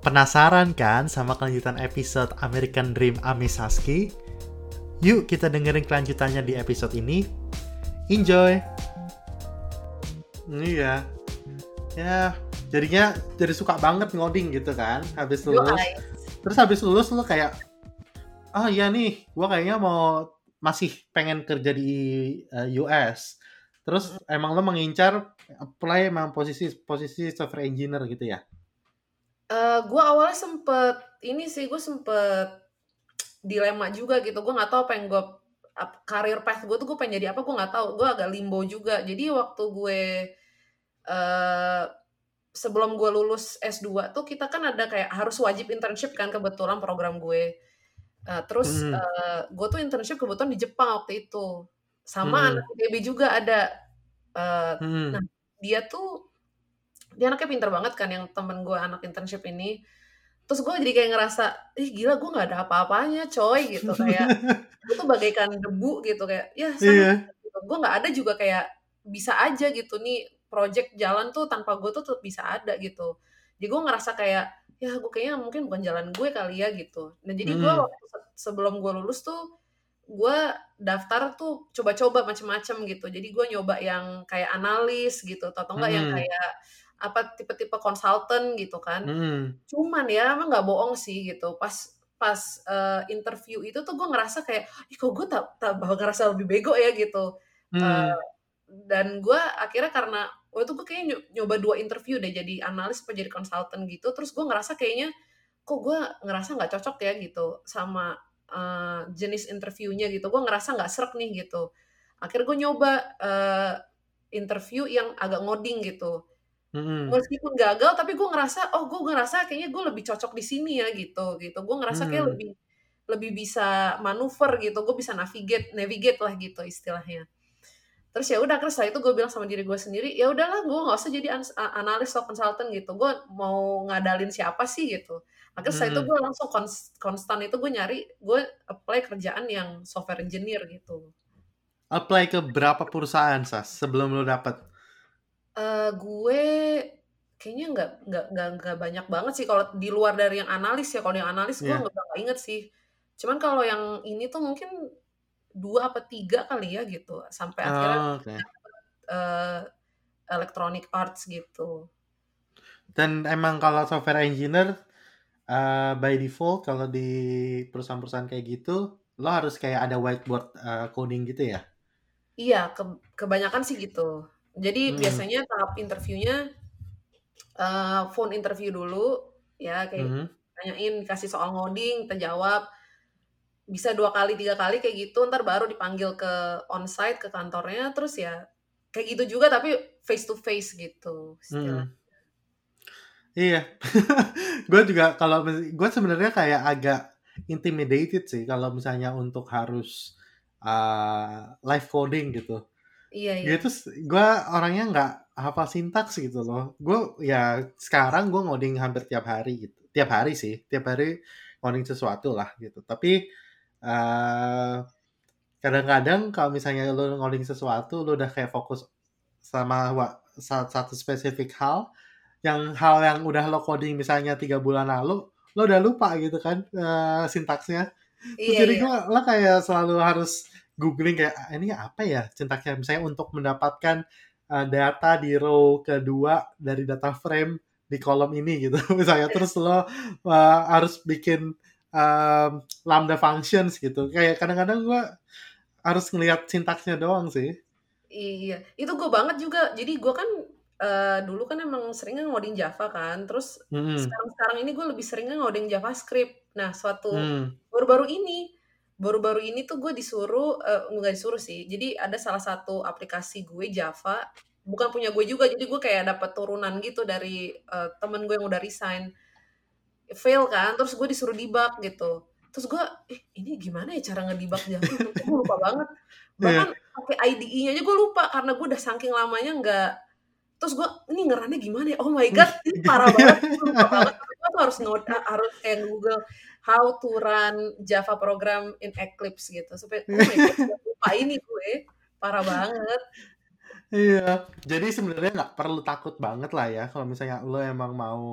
Penasaran kan sama kelanjutan episode American Dream Ami Saski? Yuk kita dengerin kelanjutannya di episode ini. Enjoy! Iya. Ya, jadinya jadi suka banget ngoding gitu kan habis lulus. Terus habis lulus lu kayak oh iya nih, gua kayaknya mau masih pengen kerja di uh, eh, US. Terus emang lo mengincar apply emang posisi posisi software engineer gitu ya? Eh, gue awalnya sempet ini sih gue sempet dilema juga gitu gue nggak tahu apa yang gue karir path gue tuh gue pengen jadi apa gue nggak tahu gue agak limbo juga jadi waktu gue uh, sebelum gue lulus S2 tuh kita kan ada kayak harus wajib internship kan kebetulan program gue uh, terus hmm. uh, gue tuh internship kebetulan di Jepang waktu itu sama hmm. anak ITB juga ada uh, hmm. nah dia tuh dia anaknya pinter banget kan yang temen gue anak internship ini terus gue jadi kayak ngerasa ih gila gue nggak ada apa-apanya coy gitu kayak gue tuh bagaikan debu gitu kayak ya sama yeah. gitu. gue nggak ada juga kayak bisa aja gitu nih project jalan tuh tanpa gue tuh tetap bisa ada gitu jadi gue ngerasa kayak ya gue kayaknya mungkin bukan jalan gue kali ya gitu dan jadi gue hmm. waktu sebelum gue lulus tuh gue daftar tuh coba-coba macem-macem gitu jadi gue nyoba yang kayak analis gitu atau enggak hmm. yang kayak apa tipe-tipe konsultan gitu kan. Hmm. Cuman ya emang nggak bohong sih gitu. Pas pas uh, interview itu tuh gue ngerasa kayak, ih kok gue tak tak ngerasa lebih bego ya gitu. Hmm. Uh, dan gue akhirnya karena waktu itu gue kayaknya nyoba dua interview deh jadi analis apa jadi konsultan gitu. Terus gue ngerasa kayaknya kok gue ngerasa nggak cocok ya gitu sama uh, jenis interviewnya gitu. Gue ngerasa nggak serak nih gitu. Akhirnya gue nyoba uh, interview yang agak ngoding gitu Mm-hmm. Meskipun gagal, tapi gue ngerasa, oh gue ngerasa kayaknya gue lebih cocok di sini ya gitu, gitu. Gue ngerasa kayak mm. lebih lebih bisa manuver gitu, gue bisa navigate, navigate lah gitu istilahnya. Terus ya udah, terus setelah itu gue bilang sama diri gue sendiri, ya udahlah, gue nggak usah jadi analis atau consultant gitu. Gue mau ngadalin siapa sih gitu. Akhirnya setelah itu gue langsung konstan itu gue nyari, gue apply kerjaan yang software engineer gitu. Apply ke berapa perusahaan sas sebelum lo dapet? Uh, gue kayaknya nggak nggak nggak nggak banyak banget sih kalau di luar dari yang analis ya. Kalau yang analis gue yeah. nggak inget sih. Cuman kalau yang ini tuh mungkin dua apa tiga kali ya gitu sampai akhirnya Oh, okay. uh, electronic arts gitu. Dan emang kalau software engineer uh, by default kalau di perusahaan-perusahaan kayak gitu lo harus kayak ada whiteboard uh, coding gitu ya? Iya, ke kebanyakan sih gitu. Jadi hmm. biasanya tahap interviewnya uh, phone interview dulu ya kayak hmm. tanyain kasih soal ngoding, kita jawab bisa dua kali tiga kali kayak gitu ntar baru dipanggil ke onsite ke kantornya terus ya kayak gitu juga tapi face to face gitu hmm. iya gue juga kalau gue sebenarnya kayak agak intimidated sih kalau misalnya untuk harus uh, live coding gitu Iya, iya. Gitu, gue orangnya nggak hafal sintaks gitu loh. Gue ya sekarang gue ngoding hampir tiap hari gitu. Tiap hari sih, tiap hari ngoding sesuatu lah gitu. Tapi uh, kadang-kadang kalau misalnya lo ngoding sesuatu, lo udah kayak fokus sama satu spesifik hal, yang hal yang udah lo coding misalnya tiga bulan lalu, lo udah lupa gitu kan uh, sintaksnya. Iya, jadi iya. gue lo kayak selalu harus googling kayak ah, ini apa ya centaknya misalnya untuk mendapatkan uh, data di row kedua dari data frame di kolom ini gitu. Misalnya terus lo uh, harus bikin um, lambda functions gitu. Kayak kadang-kadang gue harus ngelihat sintaksnya doang sih. Iya itu gue banget juga. Jadi gue kan uh, dulu kan emang seringnya ngoding Java kan. Terus hmm. sekarang sekarang ini gue lebih seringnya ngoding JavaScript. Nah suatu hmm. baru-baru hmm. ini baru-baru ini tuh gue disuruh uh, nggak disuruh sih jadi ada salah satu aplikasi gue Java bukan punya gue juga jadi gue kayak dapat turunan gitu dari uh, temen gue yang udah resign. Fail kan terus gue disuruh debug gitu. Terus gue eh ini gimana ya cara ngedebug Java? Gue lupa banget. Iya. bahkan yeah. pakai IDE-nya aja gue lupa karena gue udah saking lamanya nggak terus gue ini ngerannya gimana ya? Oh my god ini parah banget lupa banget. Gue tuh harus nge harus kayak Google how to run Java program in Eclipse gitu supaya oh my God, lupa ini gue parah banget iya jadi sebenarnya nggak perlu takut banget lah ya kalau misalnya lo emang mau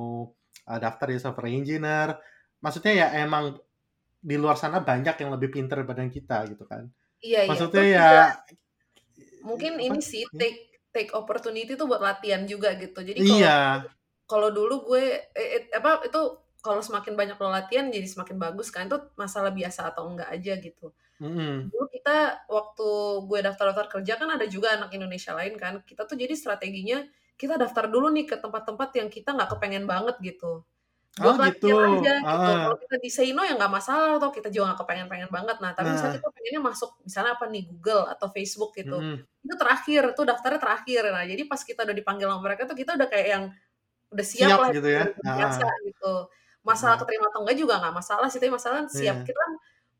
uh, daftar jadi software engineer. Maksudnya ya emang di luar sana banyak yang lebih pinter daripada kita gitu kan. Iya, iya. Maksudnya Terus ya mungkin apa? ini sih take take opportunity tuh buat latihan juga gitu. Jadi kalau Iya, kalau dulu gue eh, eh, apa itu kalau semakin banyak lo latihan jadi semakin bagus kan itu masalah biasa atau enggak aja gitu. mm-mm. Dulu kita waktu gue daftar-daftar kerja kan ada juga anak Indonesia lain kan. Kita tuh jadi strateginya kita daftar dulu nih ke tempat-tempat yang kita nggak kepengen banget gitu. Oh Buat gitu. latihan aja gitu. Ah, Kalau kita di say no ya nggak masalah atau kita juga nggak kepengen-pengen banget. Nah, tapi misalnya nah, kita pengennya masuk misalnya apa nih Google atau Facebook gitu. mm-mm. Itu terakhir tuh daftarnya terakhir. Nah, jadi pas kita udah dipanggil sama mereka tuh kita udah kayak yang udah siap siap lah gitu ya. udah biasa Ah, gitu. Masalah ah, keterima atau enggak juga nggak masalah sih, tapi masalah siap. iya. Kita kan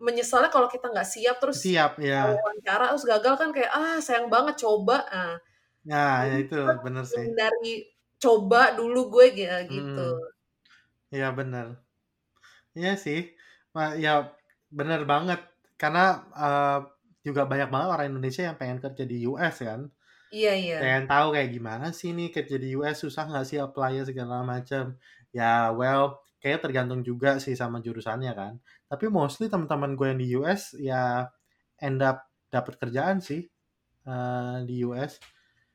menyesalnya kalau kita nggak siap terus Siap ya. wawancara terus gagal kan kayak ah sayang banget coba. Nah, Nah, ya itu bener sih. dari coba dulu gue ya gitu. Mm, Iya bener. Iya sih. Ma- Ya bener banget. Karena eh, juga banyak banget orang Indonesia yang pengen kerja di US kan. Iya iya. pengen tahu kayak gimana sih nih kerja di US susah nggak sih apply segala macam ya well kayak tergantung juga sih sama jurusannya kan. Tapi mostly teman-teman gue yang di US ya end up dapat kerjaan sih eh, di US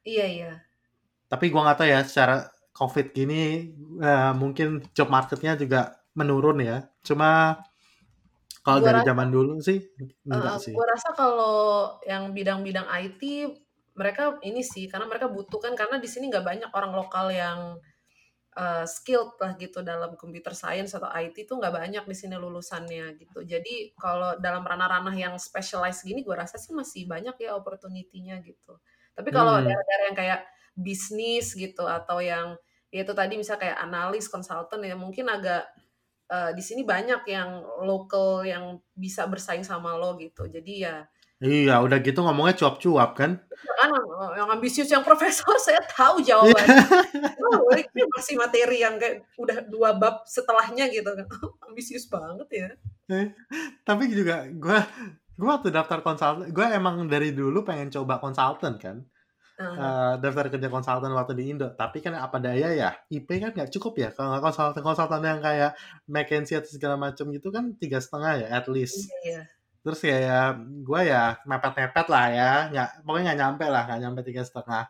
Iya iya. tapi gue nggak tahu ya secara covid gini eh, mungkin job marketnya juga menurun ya. Cuma kalau dari rasa zaman dulu sih Uh, sih. gue rasa kalau yang bidang-bidang IT mereka ini sih karena mereka butuh kan karena di sini nggak banyak orang lokal yang uh, skilled lah gitu dalam computer science atau IT tuh nggak banyak di sini lulusannya gitu. Jadi kalau dalam ranah-ranah yang specialized gini gue rasa sih masih banyak ya opportunity-nya gitu. Tapi kalau hmm daerah-daerah yang kayak bisnis gitu atau yang ya itu tadi misalnya kayak analis, konsultan ya mungkin agak eh, di sini banyak yang local yang bisa bersaing sama lo gitu. Jadi ya iya udah gitu ngomongnya cuap-cuap kan kan yang ambisius yang profesor saya tahu jawabannya. Oh, ini masih materi yang kayak udah dua bab setelahnya gitu kan. ambisius banget ya. Eh, tapi juga gue gue waktu daftar konsultan gue emang dari dulu pengen coba konsultan kan Aha. Eh, daftar kerja konsultan waktu di Indo tapi kan apa daya ya IP kan nggak cukup ya kalau nggak konsultan konsultan yang kayak McKinsey atau segala macam gitu kan tiga setengah ya at least Iya, iya. Terus kayak gue ya mepet-mepet lah ya nggak pokoknya nggak nyampe lah nggak nyampe tiga setengah.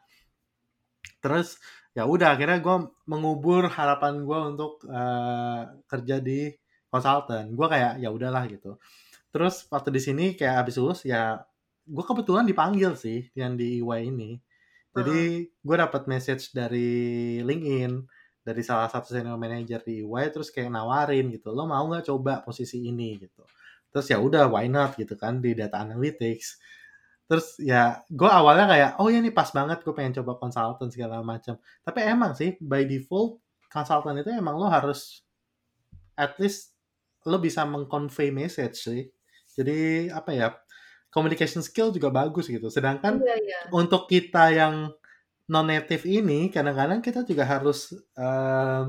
Terus ya udah akhirnya gue mengubur harapan gue untuk eh, kerja di konsultan. Gue kayak ya udahlah gitu. Terus waktu di sini kayak abis lulus ya gue kebetulan dipanggil sih yang di EY ini. Jadi gue dapat message dari LinkedIn dari salah satu senior manager di EY terus kayak nawarin gitu lo mau nggak coba posisi ini? gitu terus ya udah why not gitu kan di data analytics. Terus ya gue awalnya kayak oh ya ini pas banget gue pengen coba konsultan segala macam. Tapi emang sih by default konsultan itu emang lo harus at least lo bisa mengconvey message sih. Jadi apa ya communication skill juga bagus gitu. Sedangkan Iya, iya. untuk kita yang non native ini kadang-kadang kita juga harus eh,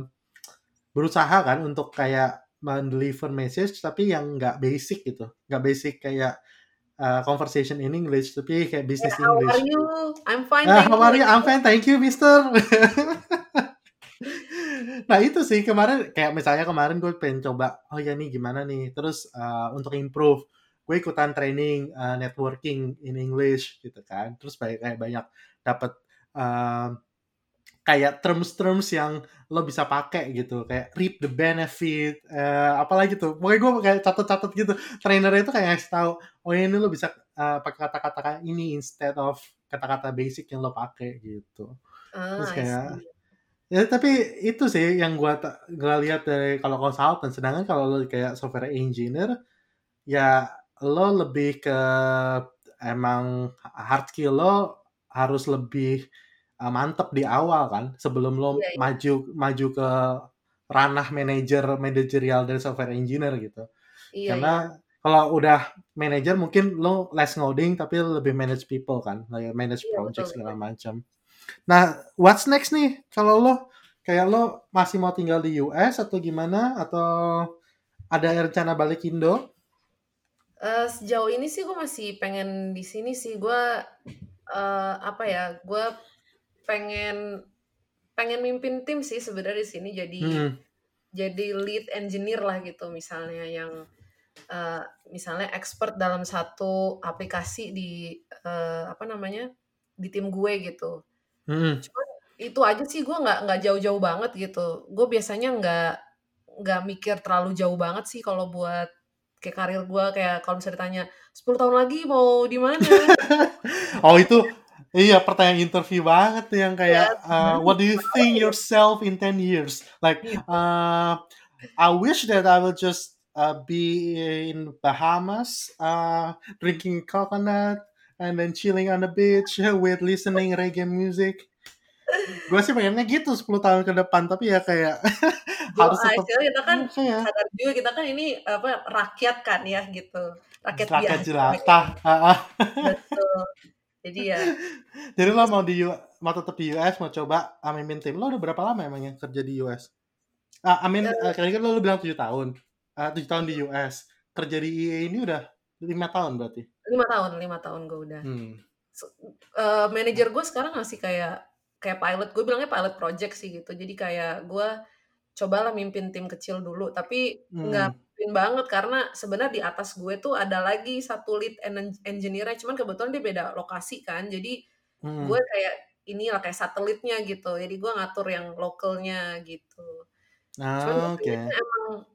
berusaha kan untuk kayak mendeliver message tapi yang nggak basic gitu. Nggak basic kayak uh, conversation in English tapi kayak Yeah, business how are English. you? I'm fine, ah thank how are you. I'm fine thank you mister. Nah itu sih kemarin kayak misalnya kemarin gue pengen coba oh ya nih gimana nih? Terus uh, untuk improve gue ikutan training uh, networking in English gitu kan. Terus banyak kayak banyak dapat uh, kayak terms-terms yang lo bisa pakai gitu. Kayak reap the benefit eh, apalagi tuh. Pokoknya gue kayak catat-catat gitu. Trainernya itu kayak ngasih tahu oh ini lo bisa uh, pakai kata-kata ini instead of kata-kata basic yang lo pakai gitu. Ah, terus kayak ya tapi itu sih yang gue gak lihat dari kalau consultant. Sedangkan kalau lo kayak software engineer ya lo lebih ke emang hard skill lo harus lebih uh, mantep di awal kan sebelum lo Iya, iya. maju maju ke ranah manager manajerial dari software engineer gitu. Iya. karena kalau udah manager mungkin lo less ngoding tapi lebih manage people kan like manage Iya, project betul, segala macam. Nah what's next nih? Kalau lo kayak lo masih mau tinggal di US atau gimana? Atau ada rencana balik Indo? Eh, sejauh ini sih gue masih pengen di sini sih. Gue eh, apa ya gue pengen pengen mimpin tim sih sebenarnya di sini jadi hmm. jadi lead engineer lah gitu misalnya yang uh, misalnya expert dalam satu aplikasi di uh, apa namanya di tim gue gitu. Hmm. Cuman itu aja sih gue nggak nggak jauh-jauh banget gitu. Gue biasanya nggak nggak mikir terlalu jauh banget sih kalau buat kayak karir gue kayak kalau misalnya ditanya 10 tahun lagi mau di mana? oh itu iya pertanyaan interview banget yang kayak uh, what do you think yourself in 10 years? Like iya. uh, I wish that I will just uh, be in Bahamas uh, drinking coconut and then chilling on the beach with listening reggae music gue sih pengennya gitu 10 tahun ke depan tapi ya kayak harus tetap kita kan ya. sadar juga kita kan ini apa rakyat kan ya gitu rakyat, rakyat jelata betul jadi ya jadi lo mau di mau tetap di US mau coba mimpin tim lo udah berapa lama emangnya kerja di US ah Amin uh, kan lo, lo bilang tujuh tahun. Uh, tujuh tahun di US kerja di EA ini udah lima tahun berarti? Lima tahun lima tahun gue udah. Hmm. so, uh, manajer gue sekarang masih kayak kayak pilot. Gue bilangnya pilot project sih gitu. Jadi kayak gue cobalah mimpin tim kecil dulu. Tapi nggak hmm. Mimpin banget karena sebenarnya di atas gue tuh ada lagi satu lead engineer cuman kebetulan dia beda lokasi kan jadi hmm. gue kayak inilah kayak satelitnya gitu jadi gue ngatur yang lokalnya gitu ah, cuman okay. emang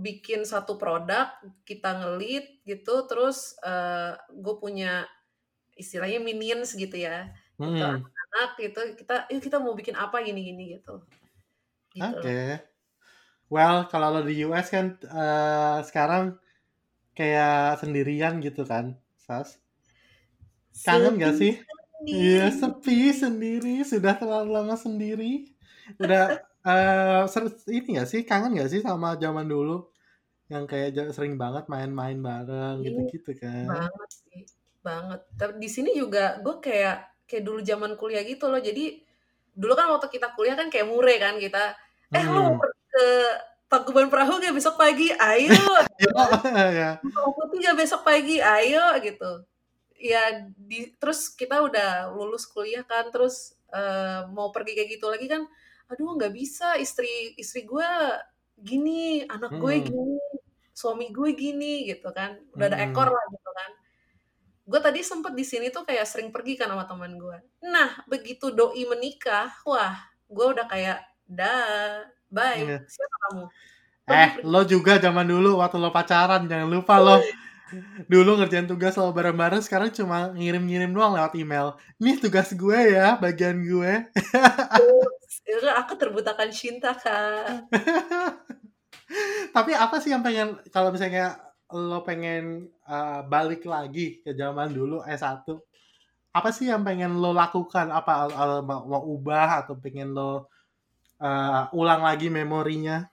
bikin satu produk kita ngelit gitu terus uh, gue punya istilahnya minions gitu ya gitu. hmm. gitu anak gitu kita yuk kita mau bikin apa gini gini gitu, gitu oke okay. Well kalau lo di US kan uh, sekarang kayak sendirian gitu kan sas? Kangen sepi gak sih? iya sepi sendiri. Sudah terlalu lama sendiri. Udah uh, ini gak sih? Kangen gak sih sama zaman dulu? Yang kayak sering banget main-main bareng iya, gitu-gitu kan? banget sih. Banget. Tapi di sini juga gue kayak kayak dulu zaman kuliah gitu loh. Jadi dulu kan waktu kita kuliah kan kayak mure kan kita eh hmm. lo ke Tangkuban Perahu gak besok pagi? Ayo. Ya. putih gak besok pagi? Ayo gitu. Ya di terus kita udah lulus kuliah kan terus uh, mau pergi kayak gitu lagi kan aduh nggak bisa istri istri gue gini anak gue hmm. gini suami gue gini gitu kan. Udah ada ekor lah gitu kan. Gue tadi sempet di sini tuh kayak sering pergi kan sama teman gue nah begitu doi menikah wah gue udah kayak dah bye yeah. siapa kamu? Lo eh lo juga zaman dulu waktu lo pacaran jangan lupa lo. Dulu ngerjain tugas lo bareng-bareng sekarang cuma ngirim-ngirim doang lewat email. Nih tugas gue ya bagian gue. Itu aku terbutakan cinta kak. Tapi apa sih yang pengen kalau misalnya lo pengen uh, balik lagi ke zaman dulu S1 apa sih yang pengen lo lakukan? Apa mau, mau ubah atau pengen lo uh, ulang lagi memorinya.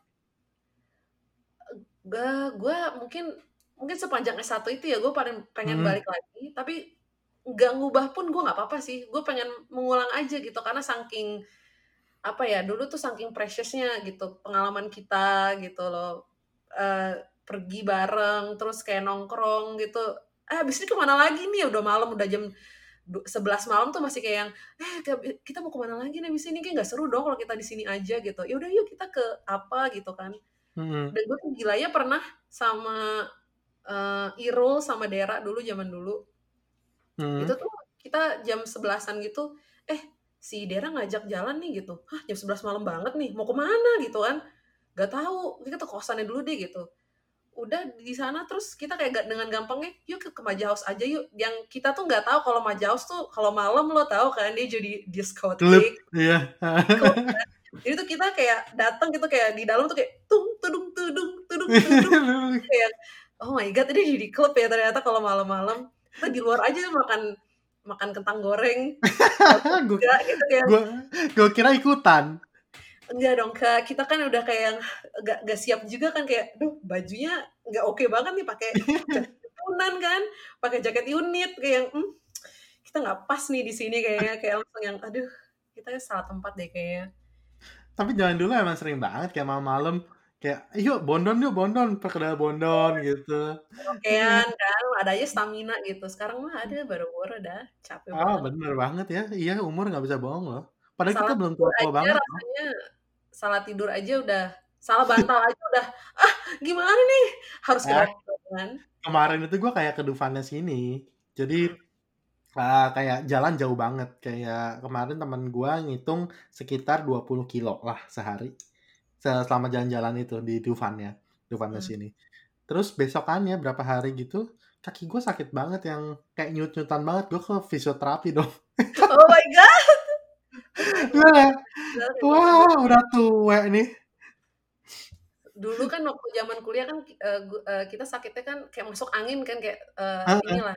Gue mungkin mungkin sepanjang S1 itu ya gue paling pengen hmm. balik lagi. Tapi nggak ngubah pun gue nggak apa-apa sih. Gue pengen mengulang aja gitu karena saking apa ya dulu tuh saking preciousnya gitu pengalaman kita gitu loh. Uh, pergi bareng terus kayak nongkrong gitu. Eh abis ini ke mana lagi nih? Udah malam udah jam 11 malam tuh masih kayak yang eh kita mau ke mana lagi nih abis ini? Kayak nggak seru dong kalau kita di sini aja gitu. Ya udah yuk kita ke apa? gitu kan. Hmm. dan gue tuh gila ya pernah sama uh, Irul sama Dera dulu zaman dulu. Hmm. itu tuh kita jam sebelasan gitu eh si Dera ngajak jalan nih gitu. Hah jam 11 malam banget nih mau ke mana? gitu kan. Gak tahu kita ke kosannya dulu deh gitu udah di sana terus kita kayak dengan gampangnya yuk ke, ke Maja House aja yuk. Yang kita tuh nggak tahu kalau Maja House tuh kalau malam lo tahu kan dia jadi diskotik iya. Jadi tuh kita kayak datang gitu kayak di dalam tuh kayak tung tudung tudung tudung tudung. Kayak oh my god ini jadi klub ya ternyata kalau malam-malam. Kita di luar aja makan makan kentang goreng. Gue gitu, gue kira ikutan enggak dong kak. Kita kan udah kayak yang gak, gak siap juga kan kayak duh bajunya nggak oke okay banget nih pakai jaket tunan kan pakai jaket unit kayak yang hmm, kita nggak pas nih di sini kayaknya. Kayak langsung yang aduh kita salah tempat deh kayaknya. Tapi jangan dulu emang sering banget kayak malam-malam kayak yuk bondon yuk bondon perkedel bondon gitu. Okean kan ada aja stamina gitu. Sekarang mah ada baru-baru dah capek oh, banget. bener banget ya. Iya umur nggak bisa bohong loh. Padahal kita belum tua-tua banget rasanya salah tidur aja udah Salah bantal aja udah, "Ah, gimana nih?" Harus Eh, kan. kemarin itu gue kayak ke Dufan sini. Jadi uh, kayak jalan jauh banget. Kayak kemarin teman gue ngitung sekitar 20 kilo lah sehari. Selama jalan-jalan itu di Dufannya. Dufannya Hmm. sini. Terus besokannya berapa hari gitu, kaki gue sakit banget yang kayak nyut-nyutan banget. Gue ke fisioterapi dong. Oh my god. Gue wah udah tua nih. Dulu kan waktu zaman kuliah kan uh, kita sakitnya kan kayak masuk angin kan kayak uh, Uh, inilah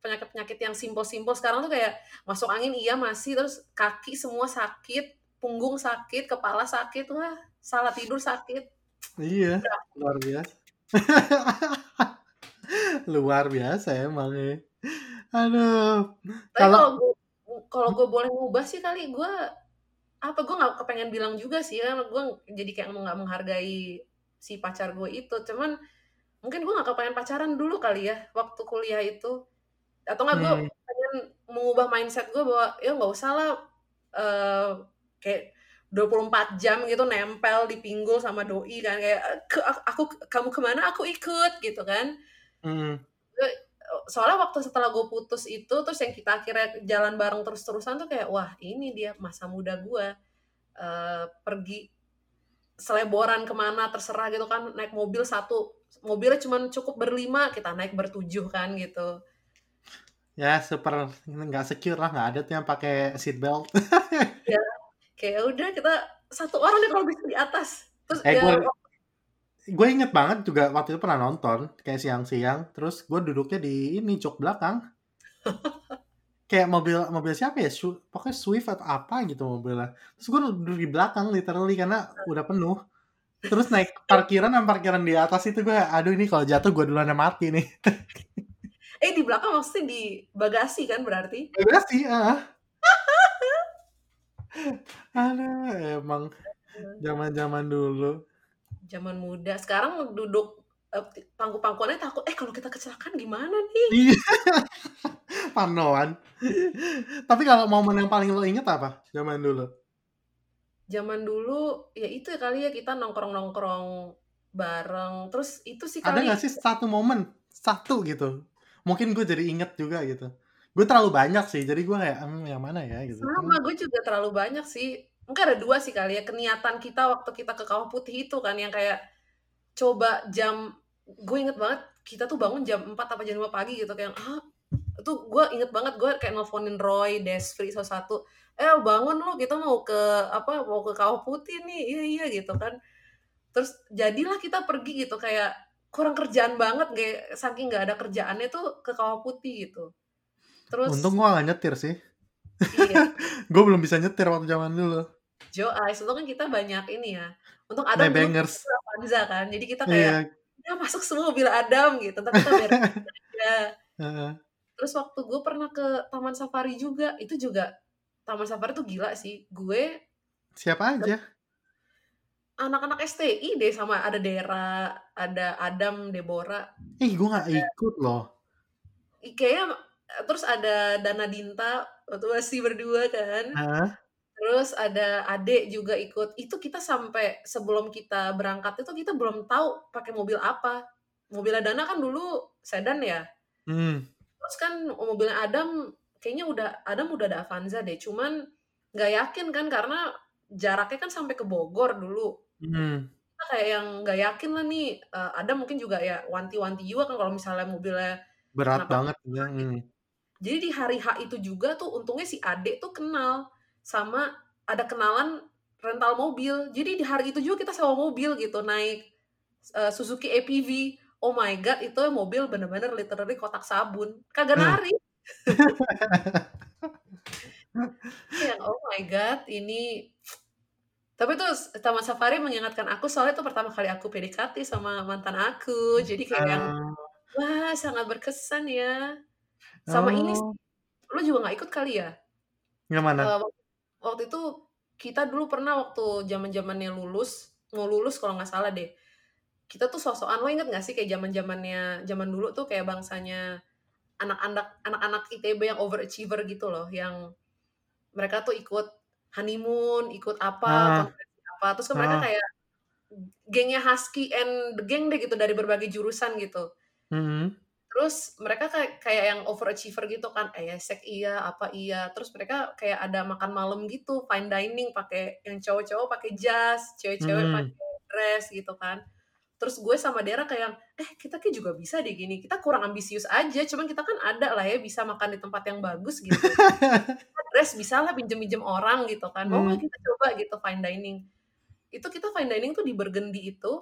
penyakit-penyakit yang simpel-simpel. Sekarang tuh kayak masuk angin iya masih terus kaki semua sakit punggung sakit kepala sakit wah salah tidur sakit. Iya luar biasa. Luar biasa emang ya aduh. Kalau kalau gue boleh ngubah sih kali gue apa gue nggak kepengen bilang juga sih kan gue jadi kayak nggak menghargai si pacar gue itu. Cuman mungkin gue nggak kepengen pacaran dulu kali ya waktu kuliah itu. Atau nggak gue Hmm. pengen mengubah mindset gue bahwa ya nggak usah lah uh, kayak 24 jam gitu nempel di pinggul sama doi kan kayak aku kamu ke mana? Aku ikut gitu kan. Hmm. Soalnya waktu setelah gue putus itu terus yang kita akhirnya jalan bareng terus terusan tuh kayak wah ini dia masa muda gue uh, pergi seleboran ke mana terserah gitu kan. Naik mobil satu mobilnya cuma cukup berlima kita naik bertujuh kan gitu. Ya super nggak secure lah nggak ada tuh yang pakai seat belt. Ya kayak udah kita satu orang nih kalau bisa di atas. Terus eh, ya, gue gue inget banget juga waktu itu pernah nonton kayak siang-siang terus gue duduknya di ini jok belakang. Kayak mobil mobil siapa ya? Su, pokoknya Swift atau apa gitu mobilnya. Terus gue duduk di belakang literally karena udah penuh. Terus naik parkiran dan parkiran di atas itu gue aduh ini kalau jatuh gue duluan yang mati nih. Eh di belakang maksudnya di bagasi kan berarti? Bagasi ah aduh emang zaman zaman dulu zaman muda. Sekarang duduk uh, pangku-pangkuannya takut eh kalau kita kecelakaan gimana nih? Iya. Panoan. Tapi kalau momen yang paling lo inget apa? Zaman dulu? Zaman dulu ya itu ya kali ya kita nongkrong nongkrong bareng. Terus itu sih ada kali. nggak sih satu momen satu gitu? Mungkin gue jadi inget juga gitu. Gue terlalu banyak sih jadi gue kayak hmm, yang mana ya? gitu. Sama gue juga terlalu banyak sih mungkin ada dua sih kali ya keniatan kita waktu kita ke kawah putih itu kan yang kayak coba jam gue inget banget kita tuh bangun jam 4 apa jam 5 pagi gitu kayak ah itu gue inget banget gue kayak nelfonin Roy, Desfri salah satu eh bangun lo kita mau ke apa mau ke kawah putih nih. Iya iya gitu kan. Terus jadilah kita pergi gitu kayak kurang kerjaan banget kayak saking nggak ada kerjaannya tuh ke kawah putih gitu. Terus untung gue gak nyetir sih. Iya. Gue belum bisa nyetir waktu zaman dulu Joe Ice itu kan kita banyak ini ya untuk Adam dulu bangers Avanza kan jadi kita iya. kayak ya masuk semua mobil Adam gitu tapi kita aja Heeh. terus waktu gue pernah ke Taman Safari juga itu juga Taman Safari tuh gila sih gue siapa aja anak-anak STI deh sama ada Dera ada Adam Deborah ih gue gak ikut loh kayaknya terus ada Dana Dinta waktu masih berdua kan Hah? Terus ada Ade juga ikut itu kita sampai sebelum kita berangkat itu kita belum tahu pakai mobil apa mobilnya Dana kan dulu sedan ya hmm. terus kan mobilnya Adam kayaknya udah Adam udah ada Avanza deh cuman nggak yakin kan karena jaraknya kan sampai ke Bogor dulu Hmm. kita kayak yang nggak yakin lah nih uh, Adam mungkin juga ya wanti-wanti juga kan kalau misalnya mobilnya berat banget ya. Hmm. jadi di hari H itu juga tuh untungnya si Ade tuh kenal sama ada kenalan rental mobil. Jadi di hari itu juga kita sewa mobil gitu naik uh, Suzuki APV oh my god itu mobil bener-bener literally kotak sabun. Kagak Hmm. nari. Yang oh my god ini tapi tuh Taman Safari mengingatkan aku soalnya itu pertama kali aku PDKT sama mantan aku. Jadi kayak yang Ah, wah sangat berkesan ya. Sama ini oh. lu juga nggak ikut kali ya? Yang mana? Uh, waktu itu kita dulu pernah waktu zaman zamannya lulus mau lulus kalau nggak salah deh kita tuh sosokan lo inget nggak sih kayak zaman zamannya zaman dulu tuh kayak bangsanya anak-anak anak-anak ITB yang overachiever gitu loh yang mereka tuh ikut honeymoon ikut apa ah apa terus kan mereka ah kayak gengnya Husky and the Gang deh gitu dari berbagai jurusan gitu. Mhm. Terus mereka kayak kayak yang overachiever gitu kan, ESEC iya, apa iya. Terus mereka kayak ada makan malam gitu, fine dining pakai yang cowok-cowok pakai jas, cewek-cewek Mhm. pakai dress gitu kan. Terus gue sama Dera kayak, eh kita kayak juga bisa deh gini. Kita kurang ambisius aja, cuman kita kan ada lah ya bisa makan di tempat yang bagus gitu. Dress bisa lah pinjem-pinjem orang gitu kan. Mau Hmm. kita coba gitu fine dining. Itu kita fine dining tuh di Burgundy itu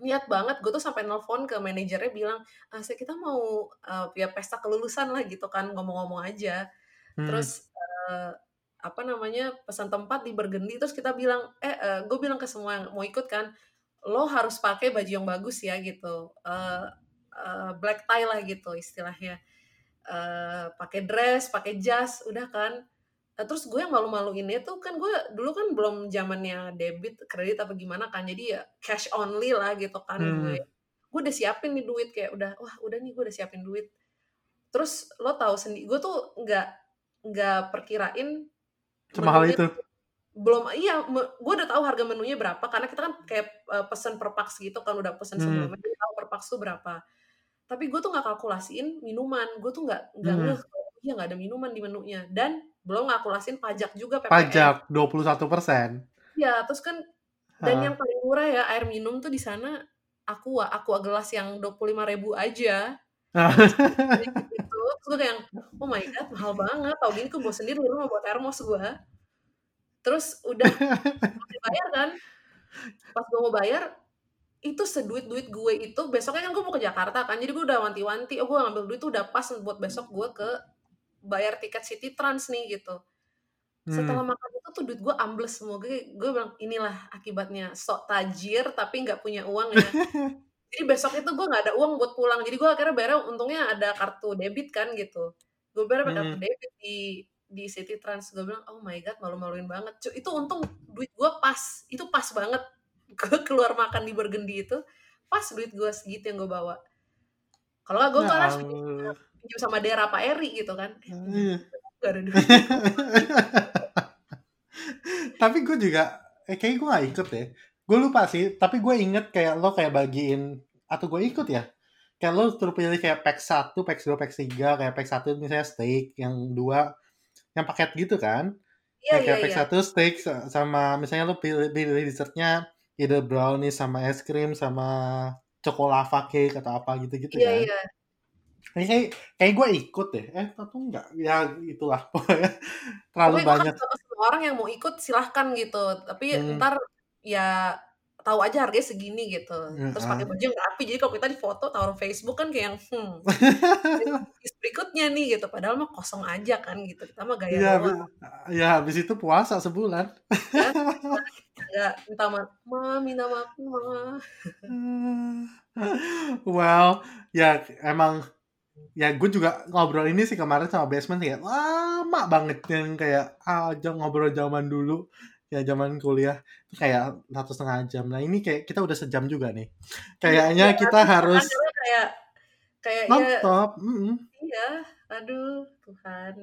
niat banget gue tuh sampai nelpon ke manajernya bilang ah, saya kita mau uh, ya pesta kelulusan lah gitu kan ngomong-ngomong aja. Hmm. terus uh, apa namanya pesan tempat di Burgundy terus kita bilang eh uh, gue bilang ke semua yang mau ikut kan lo harus pakai baju yang bagus ya gitu. Uh, uh, black tie lah gitu istilahnya. Uh, pakai dress pakai jas udah kan terus gue yang malu-maluinnya tuh kan gue dulu kan belum zamannya debit kredit apa gimana kan jadi ya cash only lah gitu kan Hmm. gue gue udah siapin nih duit kayak udah wah udah nih gue udah siapin duit terus lo tahu sendiri gue tuh nggak nggak perkirain Semahal itu. belum iya gue udah tahu harga menunya berapa karena kita kan kayak uh, pesen per pax gitu kan udah pesen Hmm. sebelumnya jadi tahu per pax tuh berapa tapi gue tuh nggak kalkulasiin minuman gue tuh nggak nggak Hmm. ngeh kalau, iya nggak ada minuman di menunya dan belum kalkulasiin pajak juga PPN Pajak 21 persen. ya terus kan dan yang paling murah ya air minum tuh di sana aqua aqua gelas yang dua puluh ribu aja. Gitu terus gue kayak oh my god mahal banget tau gini gue bawa sendiri di rumah buat termos gue terus udah mau dibayar kan? Pas gue mau bayar itu seduit duit gue itu besoknya kan gue mau ke Jakarta kan jadi gue udah wanti-wanti oh gue ngambil duit tuh udah pas buat besok gue ke bayar tiket City Trans nih gitu. Setelah Hmm. makan itu tuh duit gue ambles semua. Gue gue bilang inilah akibatnya sok tajir tapi nggak punya uang ya. Jadi besok itu gue nggak ada uang buat pulang. Jadi gue akhirnya bayar untungnya ada kartu debit kan gitu. Gue bayar pakai kartu Hmm. debit di di City Trans. Gue bilang oh my god malu-maluin banget. Cu- itu untung duit gue pas. Itu pas banget. Gue keluar makan di Burgundy itu pas duit gue segitu yang gue bawa. Kalau gue Allah. Pinjam sama Dera Pak Eri gitu kan. Gak ada duit tapi gue juga eh kayak gue gak ikut deh. Gue lupa sih tapi gue inget kayak lo kayak bagiin atau gue ikut ya. Kayak lo suruh pilih kayak pack 1, pack 2, pack 3 kayak pack 1 misalnya steak yang dua yang paket gitu kan. Iya Ya, iya kayak pack iya. satu steak sa- sama misalnya lo pilih, pilih dessertnya either brownies sama es krim sama chocolava cake atau apa gitu-gitu iya kan. iya kayak kayak, kayak gue ikut deh eh atau enggak ya itulah pokoknya terlalu gue banyak ke semua orang yang mau ikut silahkan gitu. Tapi Hmm. ntar ya tahu aja harganya segini gitu. Ya, Terus ah. pakai baju yang rapi. Jadi kalau kita di foto taruh Facebook kan kayak yang hmm. berikutnya nih gitu. Padahal mah kosong aja kan gitu. Kita mah gaya ya, doang. ya habis itu puasa sebulan Ya. Minta maaf. Ma, minta maaf, ma. well ya emang ya gue juga ngobrol ini sih kemarin sama basement kayak lama banget yang kayak ah ngobrol zaman dulu ya zaman kuliah itu kayak satu setengah jam nah ini kayak kita udah sejam juga nih kayaknya Iya, kita harus kayak kayak ya mm-mm. iya. Aduh, Tuhan.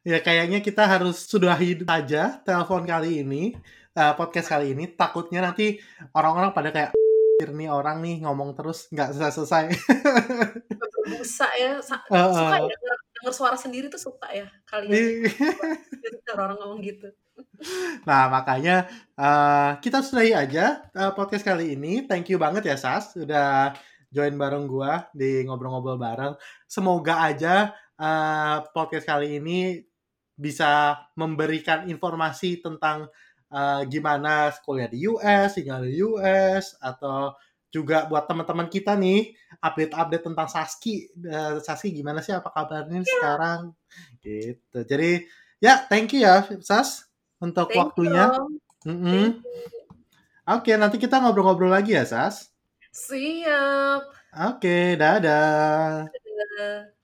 ya kayaknya kita harus sudahi aja telepon kali ini eh, podcast kali ini takutnya nanti orang-orang pada kayak nih orang nih ngomong terus nggak selesai-selesai Berbusa ya. Heeh. Suka ya denger, denger suara sendiri tuh suka ya kalian. Jadi cara orang ngomong gitu. Nah, makanya eh, kita sudahi aja eh, podcast kali ini. Thank you banget ya Sas udah join bareng gua di ngobrol-ngobrol bareng. Semoga aja eh, podcast kali ini bisa memberikan informasi tentang eh, gimana kuliah di US, tinggal di US atau juga buat teman-teman kita nih update-update tentang Saski. Eh, Saski gimana sih apa kabarnya sekarang? Gitu. Jadi ya thank you ya Sas untuk Thank waktunya. Thank you. Oke, nanti kita ngobrol-ngobrol lagi ya, Sas. Siap. Oke, dadah. Dadah.